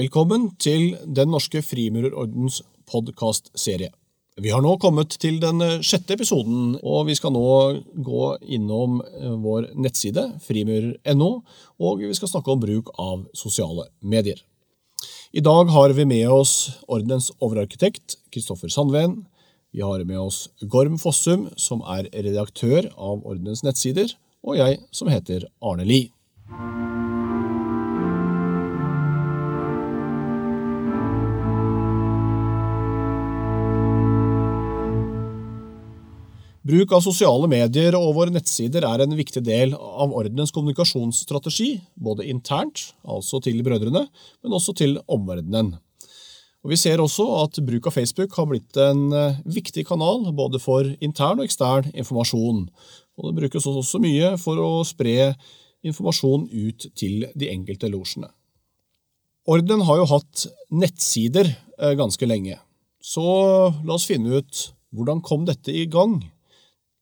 Velkommen til Den norske frimurerordens podkastserie. Vi har nå kommet til den sjette episoden, og vi skal nå gå innom eh, vår nettside frimurer.no, og vi skal snakke om bruk av sosiale medier. I dag har vi med oss ordenens overarkitekt Kristoffer Sandven. Vi har med oss Gorm Fossum, som er redaktør av ordenens nettsider, og jeg, som heter Arne Lie. Bruk av sosiale medier og våre nettsider er en viktig del av ordenens kommunikasjonsstrategi, både internt, altså til brødrene, men også til omverdenen. Og Vi ser også at bruk av Facebook har blitt en eh, viktig kanal både for intern og ekstern informasjon. Og Det brukes også mye for å spre informasjon ut til de enkelte losjene. Ordenen har jo hatt nettsider eh, ganske lenge, så la oss finne ut hvordan kom dette i gang?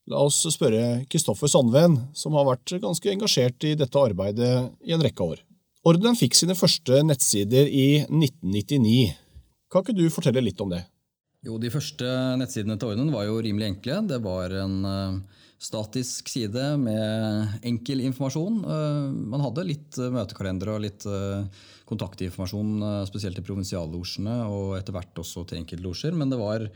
La oss spørre Kristoffer Sandven, som har vært ganske engasjert i dette arbeidet i en rekke år. Ordenen fikk sine første nettsider i 1999. Kan ikke du fortelle litt om det? Jo, De første nettsidene til Ordenen var jo rimelig enkle. Det var en uh, statisk side med enkel informasjon. Uh, man hadde litt møtekalendere møtekalender og litt kontaktinformasjon, spesielt til provinsiallosjene og etter hvert også til enkeltlosjer. Men det var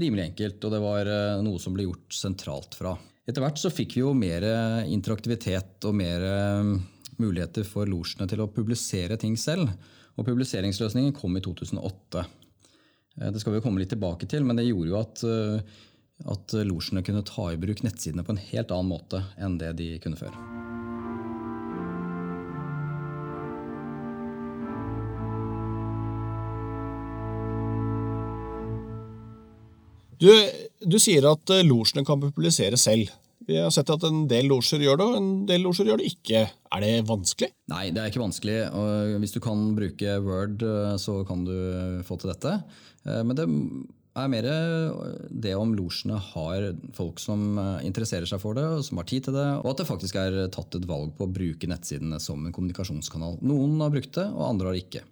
rimelig enkelt, og det var eh, noe som ble gjort sentralt fra. Etter hvert så fikk vi jo mer interaktivitet og mer eh, muligheter for losjene til å publisere ting selv. Og publiseringsløsningen kom i 2008. Eh, det skal vi komme litt tilbake til, men det gjorde jo at, at losjene kunne ta i bruk nettsidene på en helt annen måte enn det de kunne før. Du, du sier at eh, losjene kan publisere selv. Vi har sett at en del losjer gjør det, og en del losjer gjør det ikke. Er det vanskelig? Nei, det er ikke vanskelig. Hvis du kan bruke Word, eh, så kan du få til dette. Eh, men det er mer det om losjene har folk som interesserer seg for det, og som har tid til det, og at det faktisk er tatt et valg på å bruke nettsidene som en kommunikasjonskanal. Noen har brukt det, og andre har ikke.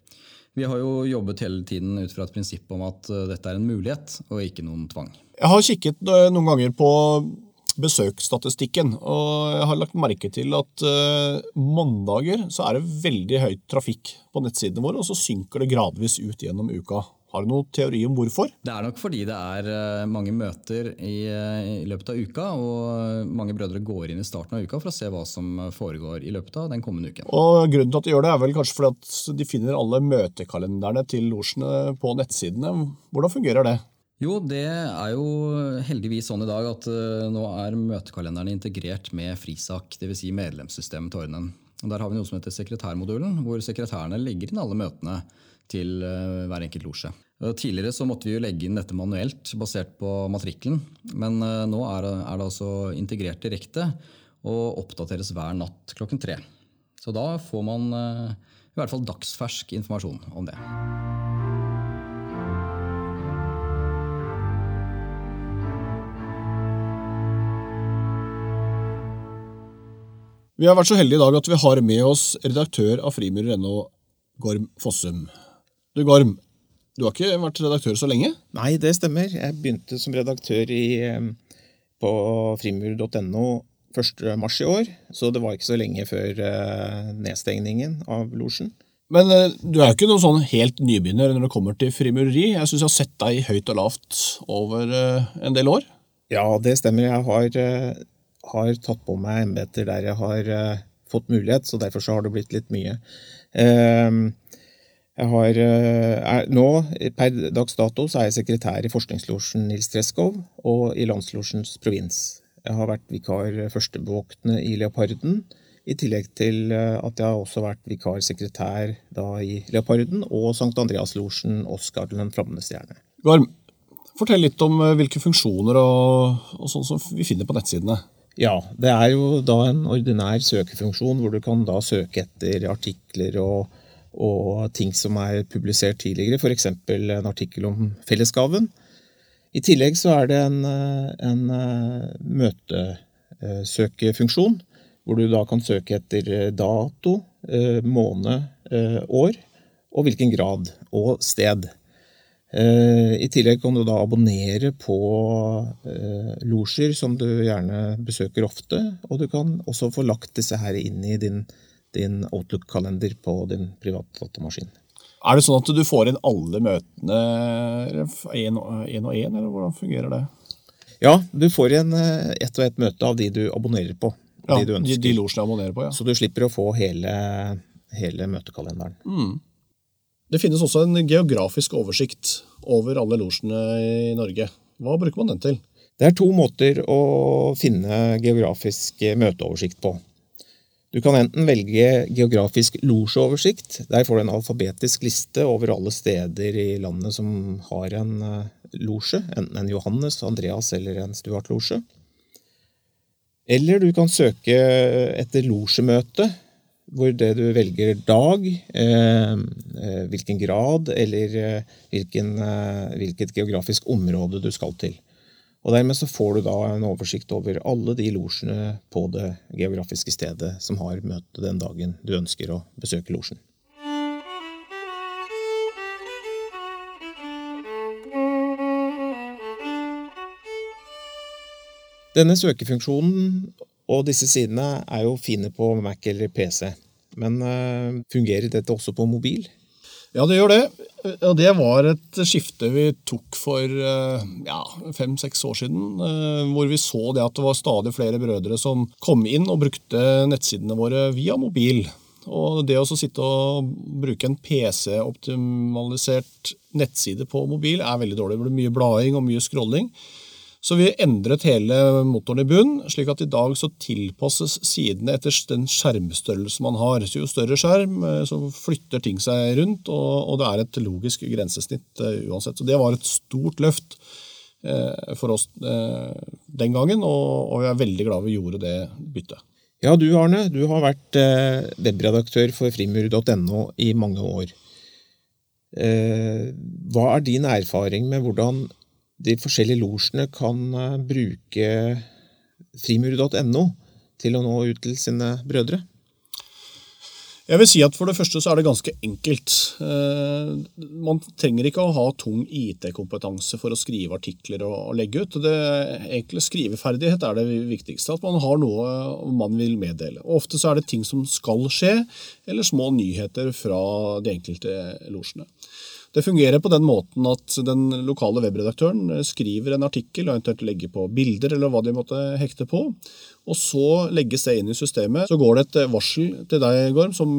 Vi har jo jobbet hele tiden ut fra et prinsipp om at eh, dette er en mulighet og ikke noen tvang. Jeg har kikket eh, noen ganger på besøksstatistikken, og jeg har lagt merke til at uh, mandager så er det veldig høy trafikk på nettsidene våre, og så synker det gradvis ut gjennom uka. Har du noen teori om hvorfor? Det er nok fordi det er eh, mange møter i, eh, i, løpet av uka. Og mange brødre går inn i starten av uka for å se hva som foregår i løpet av den kommende uken. Og Grunnen til at de gjør det, er vel kanskje fordi at de finner alle møtekalenderne til losjene på nettsidene. Hvordan fungerer det? Jo, det er jo heldigvis sånn i dag at nå er møtekalenderne integrert med Frisak, dvs. Si medlemssystemet til ordenen. Og der har vi noe som heter sekretærmodulen, hvor sekretærene legger inn alle møtene til eh, hver enkelt losje. Tidligere så måtte vi jo legge inn dette manuelt basert på matrikkelen. Men eh, nå er det, er det altså integrert direkte og oppdateres hver natt klokken tre. Så da får man eh, i hvert fall dagsfersk informasjon om det. Vi har vært så heldige i dag at vi har med oss redaktør av frimurer.no, Gorm Fossum. Du Gorm, du har ikke vært redaktør så lenge? Nei, det stemmer. Jeg begynte som redaktør i, på frimur.no 1.3 i år. Så det var ikke så lenge før uh, nedstengningen av losjen. Men uh, du er jo ikke noen sånn helt nybegynner når det kommer til frimureri. Jeg syns jeg har sett deg høyt og lavt over uh, en del år. Ja, det stemmer. Jeg har, har tatt på meg embeter der jeg har fått mulighet, så derfor så har det blitt litt mye. Uh, har, eh, er, nå, Per dags dato så er jeg sekretær i forskningslosjen Nils Treskov og i landslosjens provins. Jeg har vært vikar førstebevoktende i Leoparden, i tillegg til eh, at jeg har også vært vikarsekretær i Leoparden og Sankt Andreaslosjen Oskar den flammende stjerne. Gorm, fortell litt om eh, hvilke funksjoner og, og sånn som vi finner på nettsidene. Ja, det er jo da en ordinær søkefunksjon hvor du kan da søke etter artikler og og ting som er publisert tidligere, f.eks. en artikkel om fellesgaven. I tillegg så er det en, en eh, møtesøkefunksjon, hvor du da kan søke etter dato, eh, måned, eh, år, og hvilken grad og sted. Eh, I tillegg kan du da abonnere på eh, losjer som du gjerne besøker ofte, og du kan også få lagt disse her inn i din, din Outlook-kalender på din private datamaskin. Er det sånn at du får inn alle møtene én og én, eller hvordan fungerer det? Ja, du får igjen ett og ett møte av de du abonnerer på. Ja, de, du ønsker. de, de abonnerer på, ja. Så du slipper å få hele, hele møtekalenderen. Mm. Det finnes også en geografisk oversikt over alle losjene i Norge. Hva bruker man den til? Det er to måter å finne geografisk møteoversikt på. Du kan enten velge geografisk losjeoversikt. Der får du en alfabetisk liste over alle steder i landet som har en eh, losje. Enten en Johannes, Andreas eller en Stuart-losje. Eller du kan søke etter losjemøte hvor det du velger dag, eh, eh, hvilken grad eller hvilken, hvilket geografisk område du skal til. Og Dermed så får du da en oversikt over alle de losjene på det geografiske stedet som har møte den dagen du ønsker å besøke losjen. Denne søkefunksjonen og disse sidene er jo fine på Mac eller PC. Men uh, fungerer dette også på mobil? Ja, det gjør det. Og det var et skifte vi tok for uh, ja, fem-seks år siden. Uh, hvor vi så det at det var stadig flere brødre som kom inn og brukte nettsidene våre via mobil. Og det å sitte og bruke en PC-optimalisert nettside på mobil er veldig dårlig. Det blir mye blading og mye scrolling. Så vi endret hele motoren i bunn, slik at i dag så tilpasses sidene etter den skjermstørrelse man har. Så Jo større skjerm, eh, så flytter ting seg rundt, og, det er et logisk grensesnitt uh, uansett. Så det var et stort løft uh, for oss den gangen, og, vi er veldig glad vi gjorde det byttet. Ja, du Arne, du har vært webredaktør for frimur.no i mange år. Hva er din erfaring med hvordan de forskjellige losjene kan eh, bruke frimur.no til å nå ut til sine brødre? Jeg vil si at For det første så er det ganske enkelt. Eh, man trenger ikke å ha tung IT-kompetanse for å skrive artikler og legge ut. Det Enkle skriveferdighet er det viktigste. At man har noe man vil meddele. Og Ofte så er det ting som skal skje, eller små nyheter fra de enkelte losjene. Det fungerer på den måten at den lokale webredaktøren skriver en artikkel og eventuelt legger på bilder eller hva de måtte hekte på. Og så legges det inn i systemet. Så går det et varsel til deg, Gorm, som,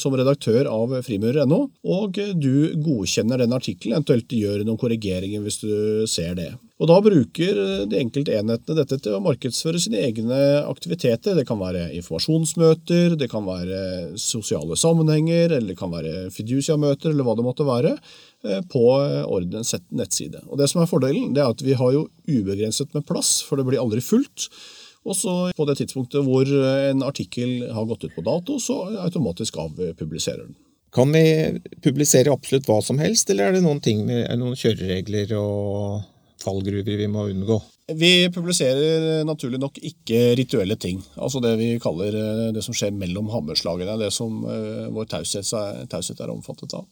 som redaktør av frimurer.no, og du godkjenner den artikkelen, eventuelt gjør noen korrigeringer hvis du ser det. Og Da bruker de enkelte enhetene dette til å markedsføre sine egne aktiviteter. Det kan være informasjonsmøter, det kan være sosiale sammenhenger, eller det kan være fiducia-møter, eller hva det måtte være, eh, på ordenens nettside. Og Det som er fordelen, det er at vi har jo ubegrenset med plass, for det blir aldri fullt. Og så på det tidspunktet hvor en artikkel har gått ut på dato, så automatisk avpubliserer den. Kan vi publisere absolutt hva som helst, eller er det noen, ting, er noen kjøreregler og fallgruver vi må unngå? Vi publiserer naturlig nok ikke rituelle ting. Altså det vi kaller eh, det som skjer mellom hammerslagene. Det som uh, vår taushet er omfattet av.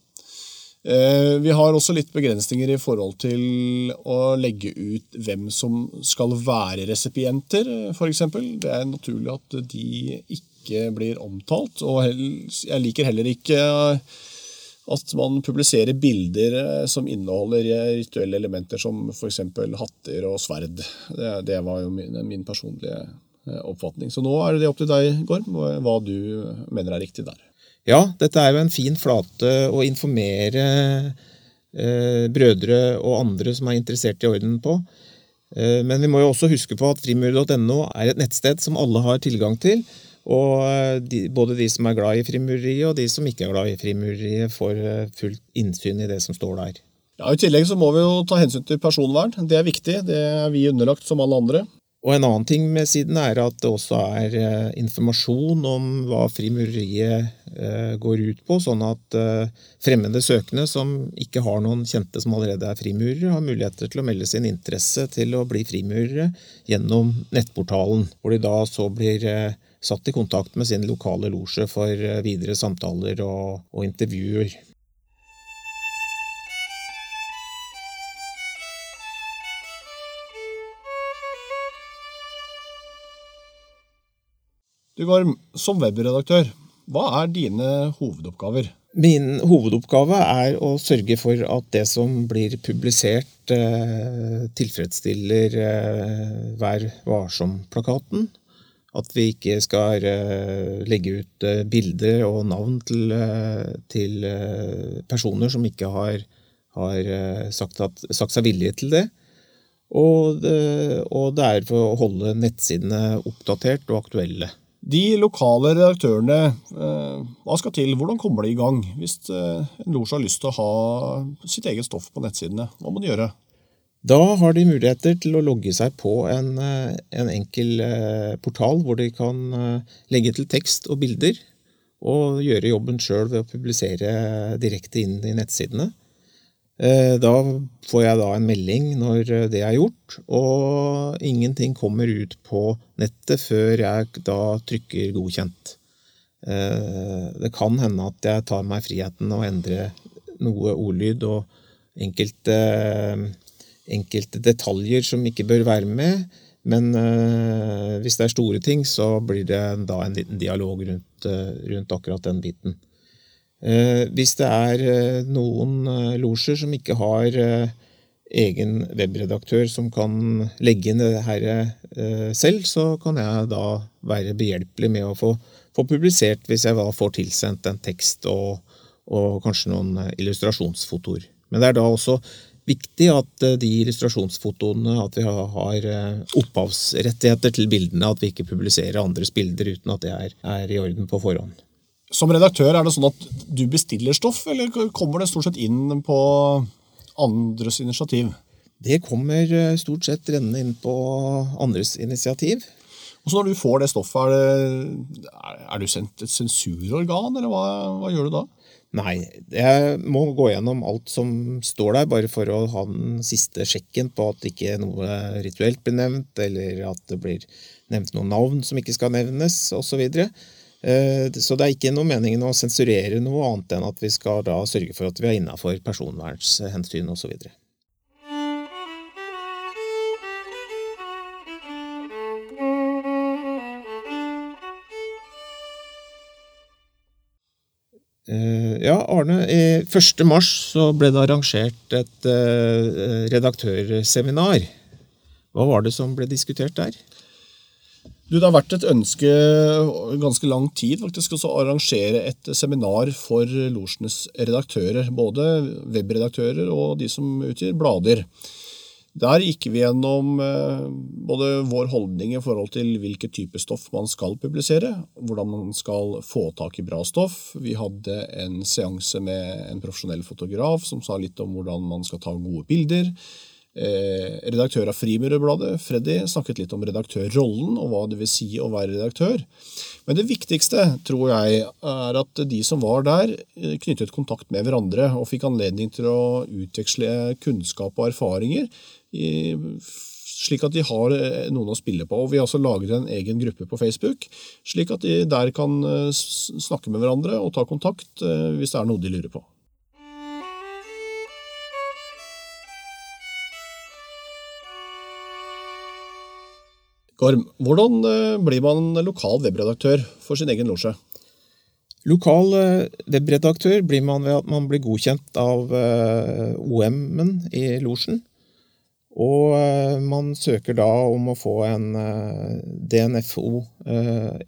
Uh, vi har også litt begrensninger i forhold til å legge ut hvem som skal være resipienter, f.eks. Det er naturlig at de ikke blir omtalt. Og jeg liker heller ikke at man publiserer bilder eh, som inneholder rituelle elementer som f.eks. hatter og sverd. Det, var jo min, min, personlige eh, oppfatning. Så nå er det opp til deg, Gorm, hva du mener er riktig der. Ja, dette er jo en fin flate å informere eh, brødre og andre som er interessert i orden på. Eh, men vi må jo også huske på at frimur.no er et nettsted som alle har tilgang til. Og eh, de, både de som er glad i frimureriet, og de som ikke er glad i frimureriet, får eh, fullt innsyn i det som står der. Ja, I tillegg så må vi jo ta hensyn til personvern. Det er viktig. Det er vi underlagt som alle andre. Og en annen ting med siden er at det også er eh, informasjon om hva frimureriet eh, går ut på, sånn at eh, fremmede søkende som ikke har noen kjente som allerede er frimurere, har muligheter til å melde sin interesse til å bli frimurere gjennom nettportalen, hvor de da så blir eh, satt i kontakt med sin lokale losje for eh, videre samtaler og, og intervjuer. Gorm, som webredaktør, hva er dine hovedoppgaver? Min hovedoppgave er å sørge for at det som blir publisert, eh, tilfredsstiller eh, Vær varsom-plakaten. At vi ikke skal eh, legge ut bilder og navn til, til personer som ikke har, har sagt, at, sagt, seg villige til det. Og, det. og det er for å holde nettsidene oppdatert og aktuelle. De lokale redaktørene, eh, hva skal til? Hvordan kommer de i gang? Hvis eh, en losj har lyst til å ha sitt eget stoff på nettsidene, hva må de gjøre? Da har de muligheter til å logge seg på en, eh, en enkel portal hvor de kan legge til tekst og bilder, og gjøre jobben sjøl ved å publisere direkte inn i nettsidene. Eh, da får jeg da en melding når eh, det er gjort, og ingenting kommer ut på nettet før jeg da trykker 'godkjent'. Eh, det kan hende at jeg tar meg friheten å endre noe ordlyd og enkelte, enkelte detaljer som ikke bør være med. Men hvis det er store ting, så blir det da en liten dialog rundt, rundt akkurat den biten. Eh, hvis det er eh, noen eh, losjer som ikke har egen webredaktør som kan legge inn det her selv, så kan jeg da være behjelpelig med å få, få publisert hvis jeg da får tilsendt en tekst og, og, kanskje noen illustrasjonsfotoer. Men det er da også viktig at de illustrasjonsfotoene at vi har opphavsrettigheter til bildene, at vi ikke publiserer andres bilder uten at det er, er i orden på forhånd. Som redaktør, er det sånn at du bestiller stoff, eller kommer det stort sett inn på andres initiativ? Det kommer eh, stort sett rennende inn på andres initiativ. Og så Når du får det stoffet, er, det, er du sendt et sensurorgan, eller hva, hva, gjør du da? Nei, jeg må gå gjennom alt som står der, bare for å ha den siste sjekken på at ikke noe rituelt blir nevnt, eller at det blir nevnt noen navn som ikke skal nevnes, osv. Og, så det er ikke noe meningen å sensurere noe annet enn at vi skal da sørge for at vi er innafor personvernshensyn osv. Eh, ja, Arne. 1. mars så ble det arrangert et eh, redaktørseminar. Hva var det som ble diskutert der? Du, det har vært et ønske ganske lang tid faktisk, å arrangere et seminar for losjenes redaktører. Både webredaktører og de som utgir blader. Der gikk vi gjennom eh, både vår holdning i forhold til hvilke type stoff man skal publisere, hvordan man skal få tak i bra stoff. Vi hadde en seanse med en profesjonell fotograf som sa litt om hvordan man skal ta gode bilder. Eh, redaktør av Frimurabladet, Freddy, snakket litt om redaktørrollen og hva det vil si å være redaktør. Men det viktigste, tror jeg, er at de som var der, eh, knyttet kontakt med hverandre og fikk anledning til å utveksle kunnskap og erfaringer, slik at de har eh, noen å spille på. Og Vi har også laget en egen gruppe på Facebook, slik at de der kan snakke med hverandre og ta kontakt hvis det er noe de lurer på. Gorm, hvordan eh, blir man lokal webredaktør for sin egen losje? Lokal eh, webredaktør blir man ved at man blir godkjent av eh, OM-en i losjen. Og man søker da om å få en DNFO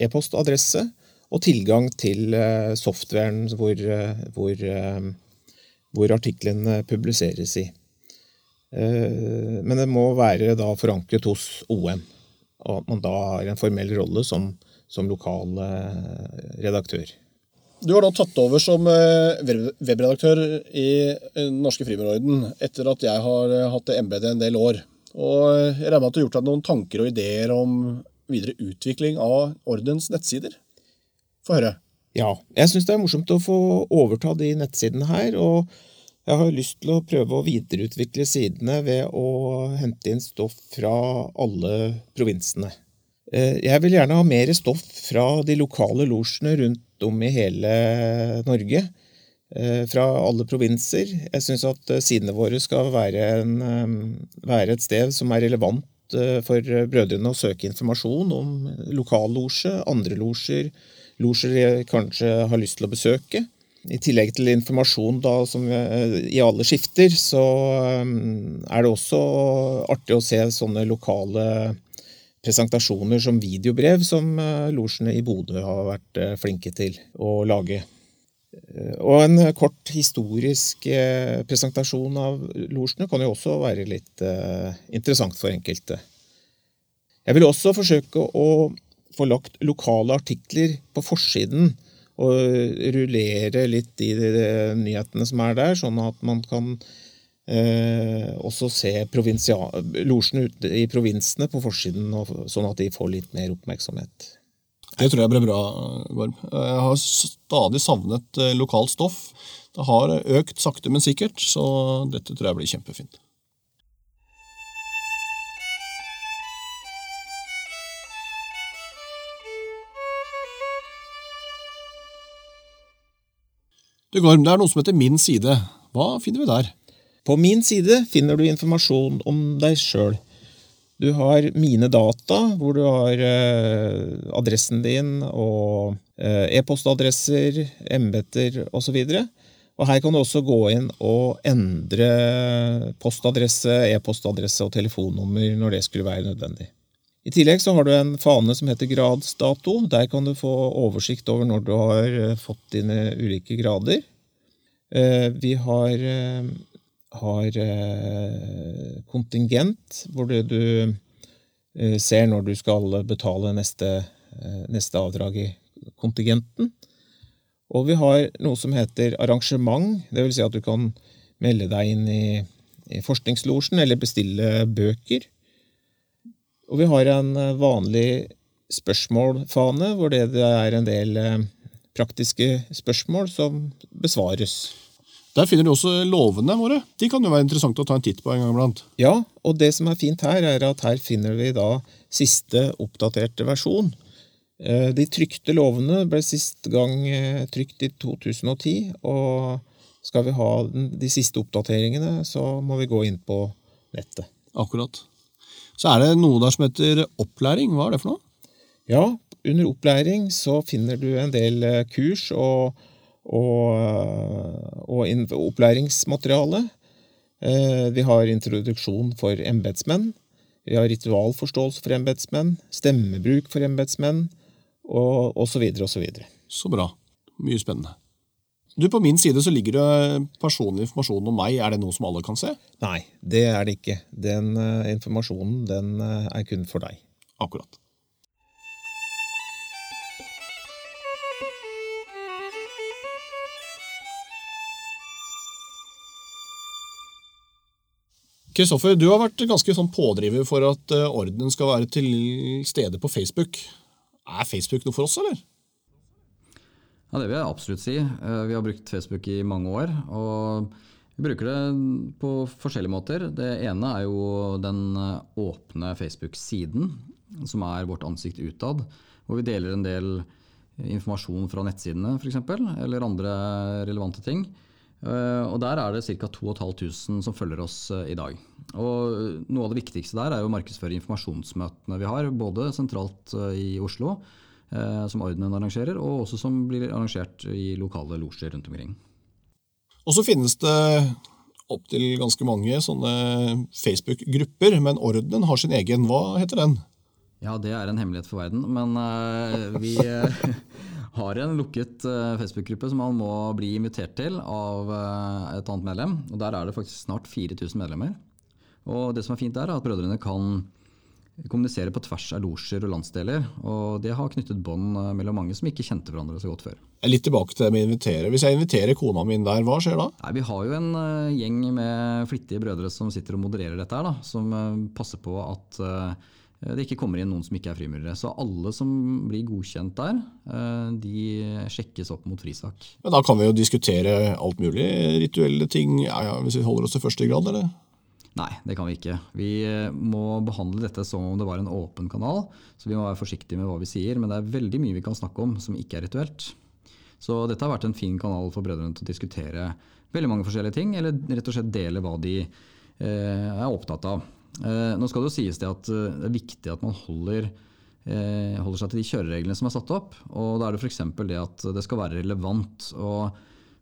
e-postadresse og tilgang til softwaren hvor, hvor, hvor artiklene publiseres i. Men det må være forankret hos OM og at man da har en formell rolle som, som lokal eh, redaktør. Du har da tatt over som eh, webredaktør i eh, Norske Frimurorden etter at jeg har hatt det embetet en del år. Og jeg regner med at du har gjort deg noen tanker og ideer om videre utvikling av Ordens nettsider? Få høre. Ja, jeg syns det er morsomt å få overta de nettsidene her. og jeg har lyst til å prøve å videreutvikle sidene ved å hente inn stoff fra alle provinsene. Eh, jeg vil gjerne ha mer stoff fra de lokale losjene rundt om i hele Norge. Eh, fra alle provinser. Jeg syns at eh, sidene våre skal være, en, være, et sted som er relevant for brødrene å søke informasjon om lokallosje, andre losjer, losjer de kanskje har lyst til å besøke. I tillegg til informasjon da, som i alle skifter, så er det også artig å se sånne lokale presentasjoner som videobrev, som losjene i Bodø har vært flinke til å lage. Og en kort historisk eh, presentasjon av losjene kan jo også være litt eh, interessant for enkelte. Jeg vil også forsøke å få lagt lokale artikler på forsiden og rullere litt i de nyhetene som er der, sånn at man kan eh, også se losjene ute i provinsene på forsiden, sånn at de får litt mer oppmerksomhet. Det tror jeg ble bra, Gorm. Jeg har stadig savnet eh, lokalt stoff. Det har økt sakte, men sikkert, så dette tror jeg blir kjempefint. Du Gorm, det er noe som heter Min side. Hva finner vi der? På min side finner du informasjon om deg sjøl. Du har Mine data, hvor du har eh, adressen din og eh, e-postadresser, embeter osv. Og her kan du også gå inn og endre postadresse, e-postadresse og telefonnummer når det skulle være nødvendig. I tillegg så har du en fane som heter gradsdato. Der kan du få oversikt over når du har eh, fått dine ulike grader. Vi har har eh, kontingent, hvor du eh, ser når du skal betale neste, eh, neste avdrag i kontingenten. Og vi har noe som heter arrangement, dvs. Si at du kan melde deg inn i, i forskningslosjen eller bestille bøker. Og vi har en vanlig spørsmålfane, hvor det er en del praktiske spørsmål som besvares. Der finner du også lovene våre. De kan jo være interessante å ta en titt på en gang iblant. Ja, og det som er fint her, er at her finner vi da siste oppdaterte versjon. Eh, de trykte lovene ble sist gang eh, trykt i 2010, og skal vi ha de siste oppdateringene, så må vi gå inn på nettet. Akkurat. Så er det noe der som heter opplæring. Hva er det for noe? Ja, under opplæring så finner du en del eh, kurs og og, og opplæringsmateriale. Eh, vi har introduksjon for embetsmenn. Vi har ritualforståelse for embetsmenn, stemmebruk for embetsmenn og osv. osv. Så, videre, så bra. Mye spennende. Du, På min side så ligger det personlig informasjon om meg. Er det noe som alle kan se? Nei, det er det ikke. Den uh, informasjonen den uh, er kun for deg. Akkurat. Kristoffer, du har vært ganske sånn pådriver for at eh, ordenen skal være til stede på Facebook. Er Facebook noe for oss, eller? Ja, Det vil jeg absolutt si. Eh, vi har brukt Facebook i mange år. og Vi bruker det på forskjellige måter. Det ene er jo den eh, åpne Facebook-siden, som er vårt ansikt utad. Hvor vi deler en del informasjon fra nettsidene f.eks., eller andre relevante ting. Eh, og Der er det ca. 2500 som følger oss i dag. Og Noe av det viktigste der er å markedsføre informasjonsmøtene vi har, både sentralt i Oslo, som Ordenen arrangerer, og også som blir arrangert i lokale losjer rundt omkring. Og så finnes det opptil ganske mange sånne Facebook-grupper, men Ordenen har sin egen. Hva heter den? Ja, det er en hemmelighet for verden. Men uh, vi har en lukket uh, Facebook-gruppe som man må bli invitert til av et annet medlem. og Der er det faktisk snart 4000 medlemmer. Og det som er fint der, er at brødrene kan kommunisere på tvers av losjer og landsdeler. Og det har knyttet bånd uh, mellom mange som ikke kjente hverandre så godt før. Litt tilbake til det med å invitere. Hvis jeg inviterer kona mi inn der, hva skjer da? Nei, vi har jo en gjeng med flittige brødre som sitter og modererer dette her, da, som passer på at Eh, det ikke kommer inn noen som ikke er frimurere. Så alle som blir godkjent der, eh, de sjekkes opp mot frisak. Men Da kan vi jo diskutere alt mulig rituelle ting, ja, ja, hvis vi holder oss til første grad, eller? Nei, det kan vi ikke. Vi eh, må behandle dette som om det var en åpen kanal. Så vi må være forsiktige med hva vi sier, men det er veldig mye vi kan snakke om som ikke er rituelt. Så dette har vært en fin kanal for brødrene til å diskutere veldig mange forskjellige ting, eller rett og slett dele hva de er opptatt av. Eh, nå skal det jo sies det at eh, det er viktig at man holder, eh, holder seg til de kjørereglene som er satt opp. og Da er det f.eks. det at det skal være relevant. og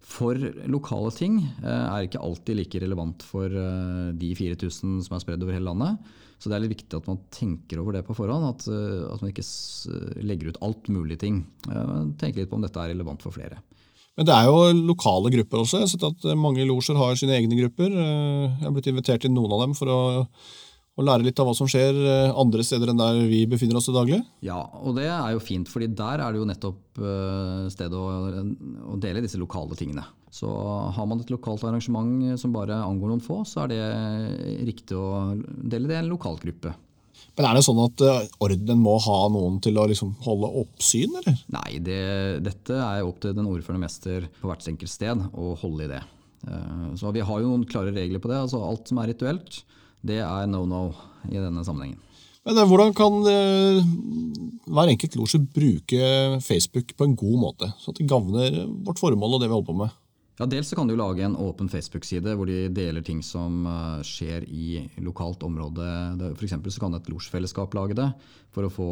For lokale ting eh, er ikke alltid like relevant for eh, de 4000 som er spredd over hele landet. Så det er litt viktig at man tenker over det på forhånd. At, eh, at man ikke legger ut alt mulig ting. Tenke Tenk litt på om dette er relevant for flere. Men det er jo lokale grupper også. Jeg har sett at mange losjer har sine egne grupper. Jeg har blitt invitert til noen av dem for å, å lære litt av hva som skjer eh, andre steder enn der vi befinner oss til daglig. Ja, og det er jo fint, fordi der er det jo nettopp eh, stedet å, å dele disse lokale tingene. Så har man et lokalt arrangement som bare angår noen få, så er det riktig å dele det i en lokalgruppe. Men er det sånn at eh, ordenen må ha noen til å liksom holde oppsyn, eller? Nei, det, dette er opp til den ordførende mester på hvert enkelt sted å holde i det. Så vi har jo noen klare regler på det. altså Alt som er rituelt, det er no no i denne sammenhengen. Men eh, hvordan kan eh, hver enkelt losje bruke Facebook på en god måte, så at det gagner vårt formål og det vi holder på med? Ja, Dels så kan du lage en åpen Facebook-side hvor de deler ting som eh, skjer i lokalt område. For så kan et losjfellesskap lage det for å få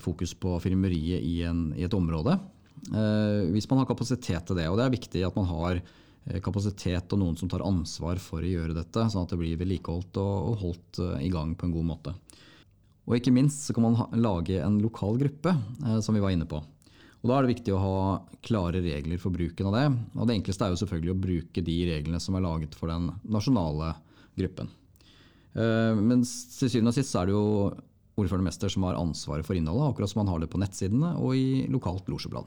fokus på filmeriet i, en, i et område. Hvis man har kapasitet til det. Og det er viktig at man har kapasitet og noen som tar ansvar for å gjøre dette, sånn at det blir vedlikeholdt og, og holdt eh, i gang på en god måte. Og ikke minst så kan man ha, lage en lokal gruppe, eh, som vi var inne på. Og Da er det viktig å ha klare regler for bruken av det. Og Det enkleste er jo selvfølgelig å bruke de reglene som er laget for den nasjonale gruppen. Eh, Men til syvende og sist så er det jo ordførende mester som har ansvaret for innholdet, akkurat som man har det på nettsidene og i lokalt losjeblad.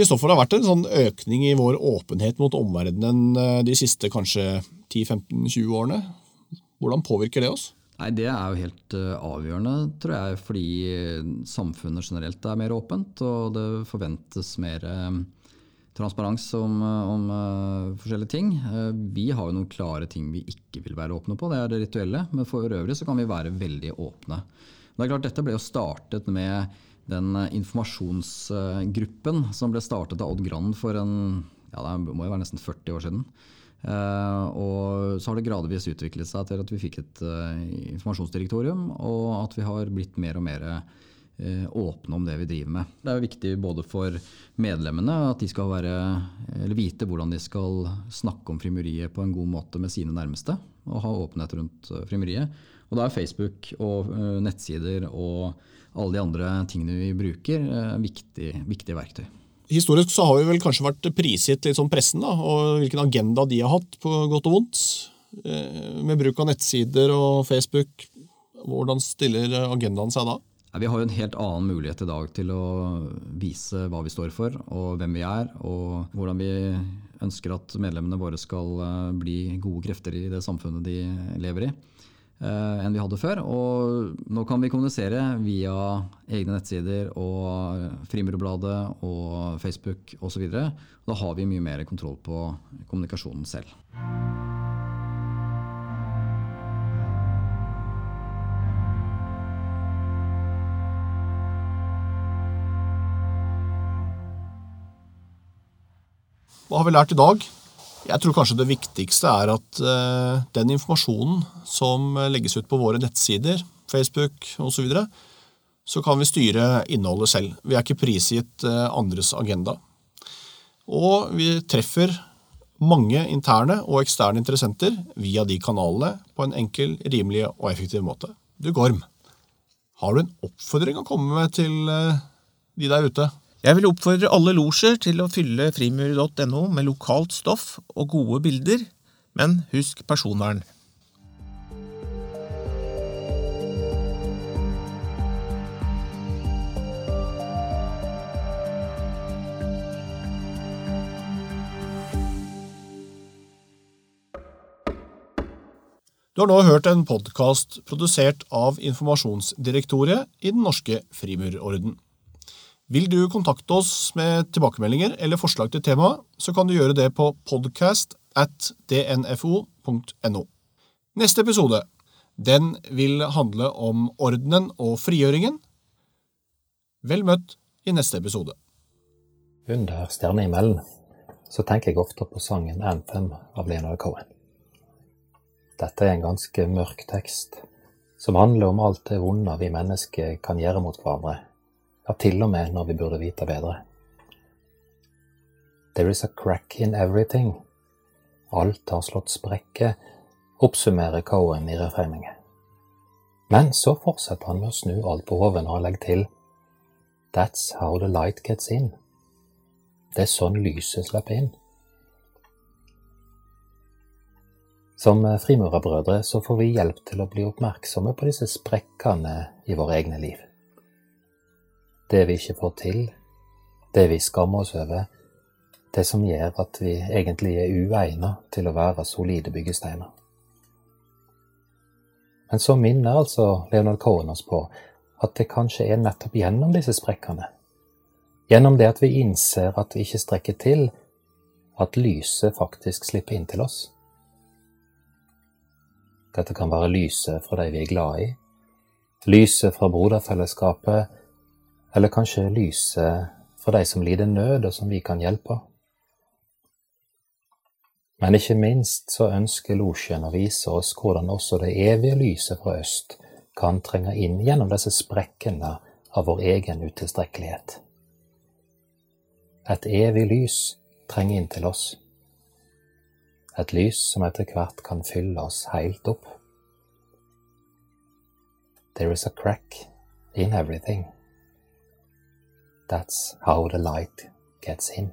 Kristoffer, det har vært en sånn økning i vår åpenhet mot omverdenen eh, de siste kanskje 10-15-20 årene. Hvordan påvirker det oss? Nei, Det er jo helt eh, avgjørende, tror jeg, fordi eh, samfunnet generelt er mer åpent, og det forventes mer transparens om, om forskjellige ting. Vi har jo noen klare ting vi ikke vil være åpne på, det er det rituelle. Men for øvrig så kan vi være veldig åpne. Det er klart, Dette ble jo startet med den eh, informasjonsgruppen som ble startet av Odd Grand for en, ja, det må jo være nesten 40 år siden. Eh, og så har det gradvis utviklet seg til at vi fikk et eh, informasjonsdirektorium, og at vi har blitt mer og mer eh, åpne om det vi driver med. Det er viktig både for medlemmene at de skal være, vite hvordan de skal snakke om frimuriet på en god måte med sine nærmeste, og ha åpenhet rundt eh, frimuriet. Og da er Facebook og eh, nettsider og alle de andre tingene vi bruker, eh, viktig, viktige verktøy. Historisk så har vi vel kanskje vært prisgitt litt sånn pressen, da, og hvilken agenda de har hatt, på godt og vondt. Eh, Med bruk av nettsider og Facebook. Hvordan stiller agendaen seg da? Vi har jo en helt annen mulighet i dag til å vise hva vi står for, og hvem vi er, og hvordan vi ønsker at medlemmene våre skal eh, bli gode krefter i det samfunnet de lever i, enn vi hadde før. Og nå kan vi kommunisere via egne nettsider og Frimurubladet og Facebook osv. Da har vi mye mer kontroll på kommunikasjonen selv. Hva har vi lært i dag? Jeg tror kanskje det viktigste er at eh, den informasjonen som legges ut på våre nettsider, Facebook osv., så, videre, så kan vi styre innholdet selv. Vi er ikke prisgitt eh, andres agenda. Og vi treffer mange interne og eksterne interessenter via de kanalene på en enkel, rimelig og effektiv måte. Du, Gorm, har du en oppfordring å komme med til eh, de der ute? Jeg vil oppfordre alle losjer til å fylle frimur.no med lokalt stoff og gode bilder, men husk personvern. Du har nå hørt en podkast produsert av Informasjonsdirektoret i Den norske frimurorden. Vil du kontakte oss med tilbakemeldinger eller forslag til tema, så kan du gjøre det på podcast at dnfo.no. Neste episode den vil handle om ordenen og frigjøringen. Vel møtt i neste episode. Under stjernehimmelen så tenker jeg ofte på sangen Anthem av Leonard Cohen. Dette er en ganske mørk tekst, som handler om alt det vonde vi mennesker kan gjøre mot hverandre, ja, til og med når vi burde vite bedre. There is a crack in everything. Alt har slått sprekker, oppsummerer Cohen i refrenget. Men så fortsetter han med å snu alt på hodet når han legger til That's how the light gets in. Det er sånn lyset slipper inn. Som frimurerbrødre så får vi hjelp til å bli oppmerksomme på disse sprekkene i våre egne liv. Det vi ikke får til, det vi skammer oss over, det som gjør at vi egentlig er uegna til å være solide byggesteiner. Men så minner altså Leonard Cohen oss på at det kanskje er nettopp gjennom disse sprekkene, gjennom det at vi innser at vi ikke strekker til, at lyset faktisk slipper inn til oss. Dette kan være lyset fra de vi er glad i, lyset fra broderfellesskapet, eller kanskje lyset for de som lider nød, og som vi kan hjelpe. Men ikke minst så ønsker losjen å vise oss hvordan også det evige lyset fra øst kan trenge inn gjennom disse sprekkene av vår egen utilstrekkelighet. Et evig lys trenger inn til oss et lys som etter hvert kan fylle oss helt opp. There is a crack in everything. That's how the light gets in.